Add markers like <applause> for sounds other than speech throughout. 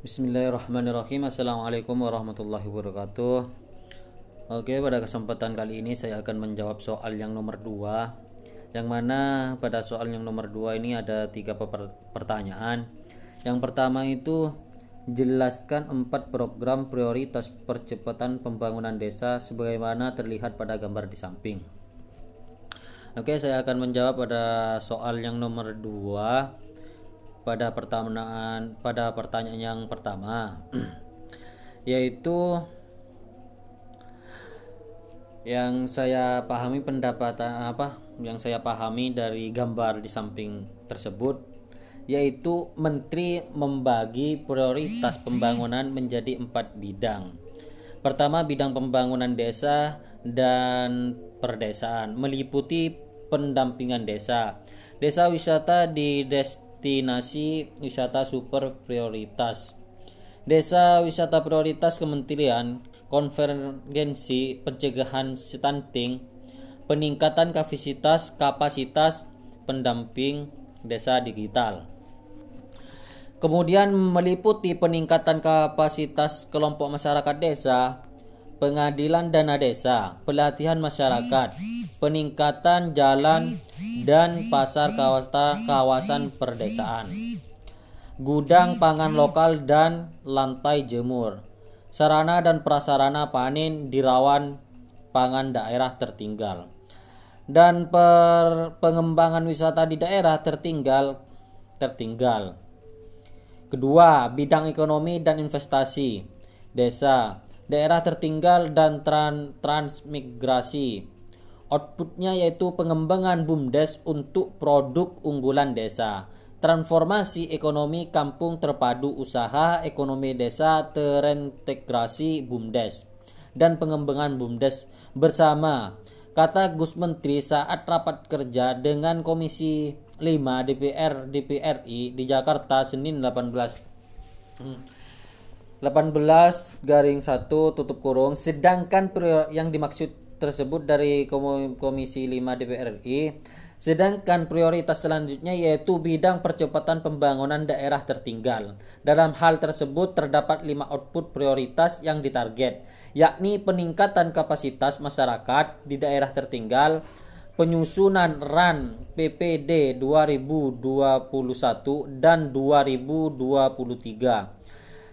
Bismillahirrahmanirrahim. Assalamualaikum warahmatullahi wabarakatuh. Oke pada kesempatan kali ini saya akan menjawab soal yang nomor 2 Yang mana pada soal yang nomor 2 ini ada tiga pertanyaan. Yang pertama itu Jelaskan empat program prioritas percepatan pembangunan desa sebagaimana terlihat pada gambar di samping. Oke saya akan menjawab pada soal yang nomor 2 pada pertanyaan pada pertanyaan yang pertama <clears throat> yaitu yang saya pahami pendapat apa yang saya pahami dari gambar di samping tersebut yaitu menteri membagi prioritas pembangunan menjadi empat bidang. Pertama bidang pembangunan desa dan perdesaan meliputi pendampingan desa. Desa wisata di des destinasi wisata super prioritas. Desa wisata prioritas Kementerian Konvergensi Pencegahan Stunting, peningkatan kapasitas kapasitas pendamping desa digital. Kemudian meliputi peningkatan kapasitas kelompok masyarakat desa, pengadilan dana desa, pelatihan masyarakat, peningkatan jalan dan pasar kawasan, kawasan perdesaan, gudang pangan lokal dan lantai jemur, sarana dan prasarana panen di rawan pangan daerah tertinggal, dan per, pengembangan wisata di daerah tertinggal tertinggal. Kedua, bidang ekonomi dan investasi, desa, daerah tertinggal dan tran, transmigrasi. Outputnya yaitu pengembangan BUMDes untuk produk unggulan desa, transformasi ekonomi kampung terpadu usaha ekonomi desa terintegrasi BUMDes, dan pengembangan BUMDes bersama, kata Gus Menteri saat rapat kerja dengan Komisi 5 DPR DPRI di Jakarta Senin 18 18 garing 1 tutup kurung sedangkan yang dimaksud tersebut dari Komisi 5 DPR RI. Sedangkan prioritas selanjutnya yaitu bidang percepatan pembangunan daerah tertinggal. Dalam hal tersebut terdapat lima output prioritas yang ditarget, yakni peningkatan kapasitas masyarakat di daerah tertinggal, penyusunan RAN PPD 2021 dan 2023,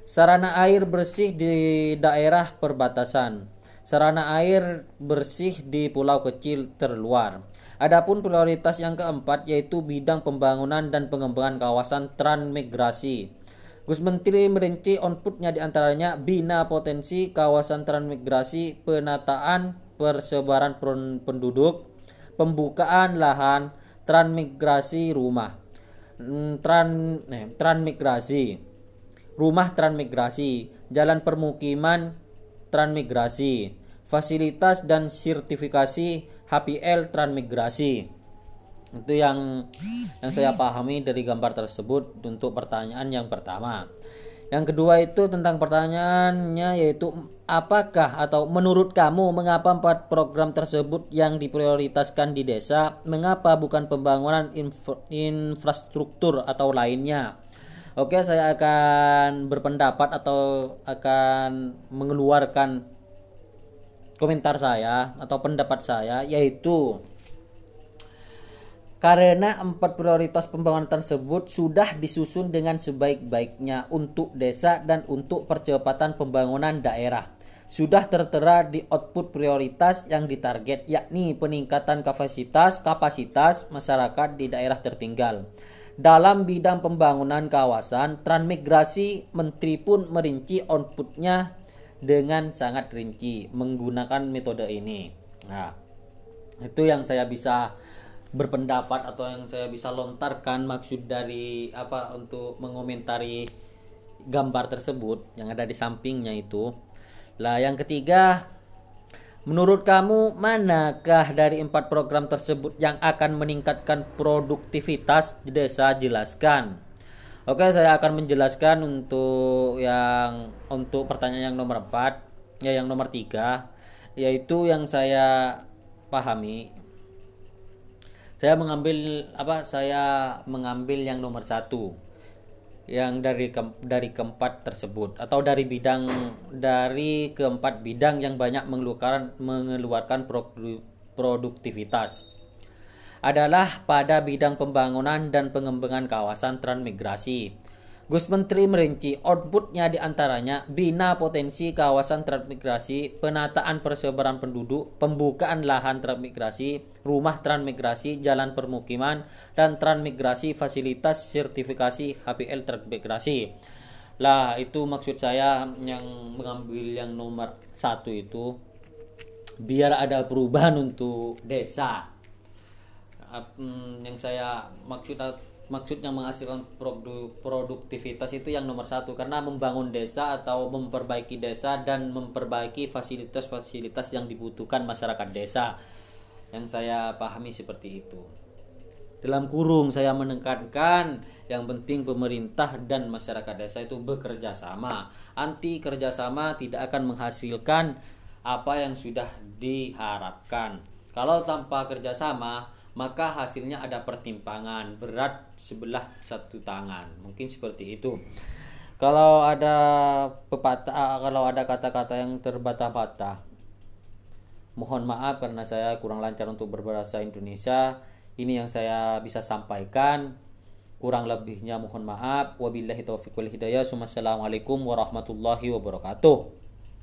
sarana air bersih di daerah perbatasan, sarana air bersih di pulau kecil terluar. Adapun prioritas yang keempat yaitu bidang pembangunan dan pengembangan kawasan transmigrasi. Gus Menteri merinci outputnya di antaranya bina potensi kawasan transmigrasi, penataan persebaran penduduk, pembukaan lahan, transmigrasi rumah, hmm, tran, eh, transmigrasi, rumah transmigrasi, jalan permukiman transmigrasi, fasilitas dan sertifikasi HPL transmigrasi. Itu yang yang saya pahami dari gambar tersebut untuk pertanyaan yang pertama. Yang kedua itu tentang pertanyaannya yaitu apakah atau menurut kamu mengapa empat program tersebut yang diprioritaskan di desa mengapa bukan pembangunan infra infrastruktur atau lainnya? Oke, saya akan berpendapat atau akan mengeluarkan komentar saya atau pendapat saya yaitu karena empat prioritas pembangunan tersebut sudah disusun dengan sebaik-baiknya untuk desa dan untuk percepatan pembangunan daerah. Sudah tertera di output prioritas yang ditarget yakni peningkatan kapasitas kapasitas masyarakat di daerah tertinggal dalam bidang pembangunan kawasan, transmigrasi menteri pun merinci outputnya dengan sangat rinci menggunakan metode ini. Nah, itu yang saya bisa berpendapat atau yang saya bisa lontarkan maksud dari apa untuk mengomentari gambar tersebut yang ada di sampingnya itu. Lah yang ketiga Menurut kamu, manakah dari empat program tersebut yang akan meningkatkan produktivitas di desa? Jelaskan. Oke, saya akan menjelaskan untuk yang untuk pertanyaan yang nomor 4, ya yang nomor 3, yaitu yang saya pahami. Saya mengambil apa? Saya mengambil yang nomor satu yang dari ke, dari keempat tersebut atau dari bidang dari keempat bidang yang banyak mengeluarkan mengeluarkan produktivitas adalah pada bidang pembangunan dan pengembangan kawasan transmigrasi. Gus Menteri merinci outputnya di antaranya bina potensi kawasan transmigrasi, penataan persebaran penduduk, pembukaan lahan transmigrasi, rumah transmigrasi, jalan permukiman, dan transmigrasi fasilitas sertifikasi HPL transmigrasi. Lah itu maksud saya yang mengambil yang nomor satu itu biar ada perubahan untuk desa. Hmm, yang saya maksud maksudnya menghasilkan produk produktivitas itu yang nomor satu. Karena membangun desa atau memperbaiki desa dan memperbaiki fasilitas-fasilitas yang dibutuhkan masyarakat desa. Yang saya pahami seperti itu. Dalam kurung saya menekankan yang penting pemerintah dan masyarakat desa itu bekerja sama. Anti kerjasama tidak akan menghasilkan apa yang sudah diharapkan. Kalau tanpa kerjasama maka hasilnya ada pertimpangan berat sebelah satu tangan. Mungkin seperti itu. Kalau ada pepatah kalau ada kata-kata yang terbata-bata mohon maaf karena saya kurang lancar untuk berbahasa Indonesia. Ini yang saya bisa sampaikan. Kurang lebihnya mohon maaf. Wabillahi taufiq wal hidayah. Assalamualaikum warahmatullahi wabarakatuh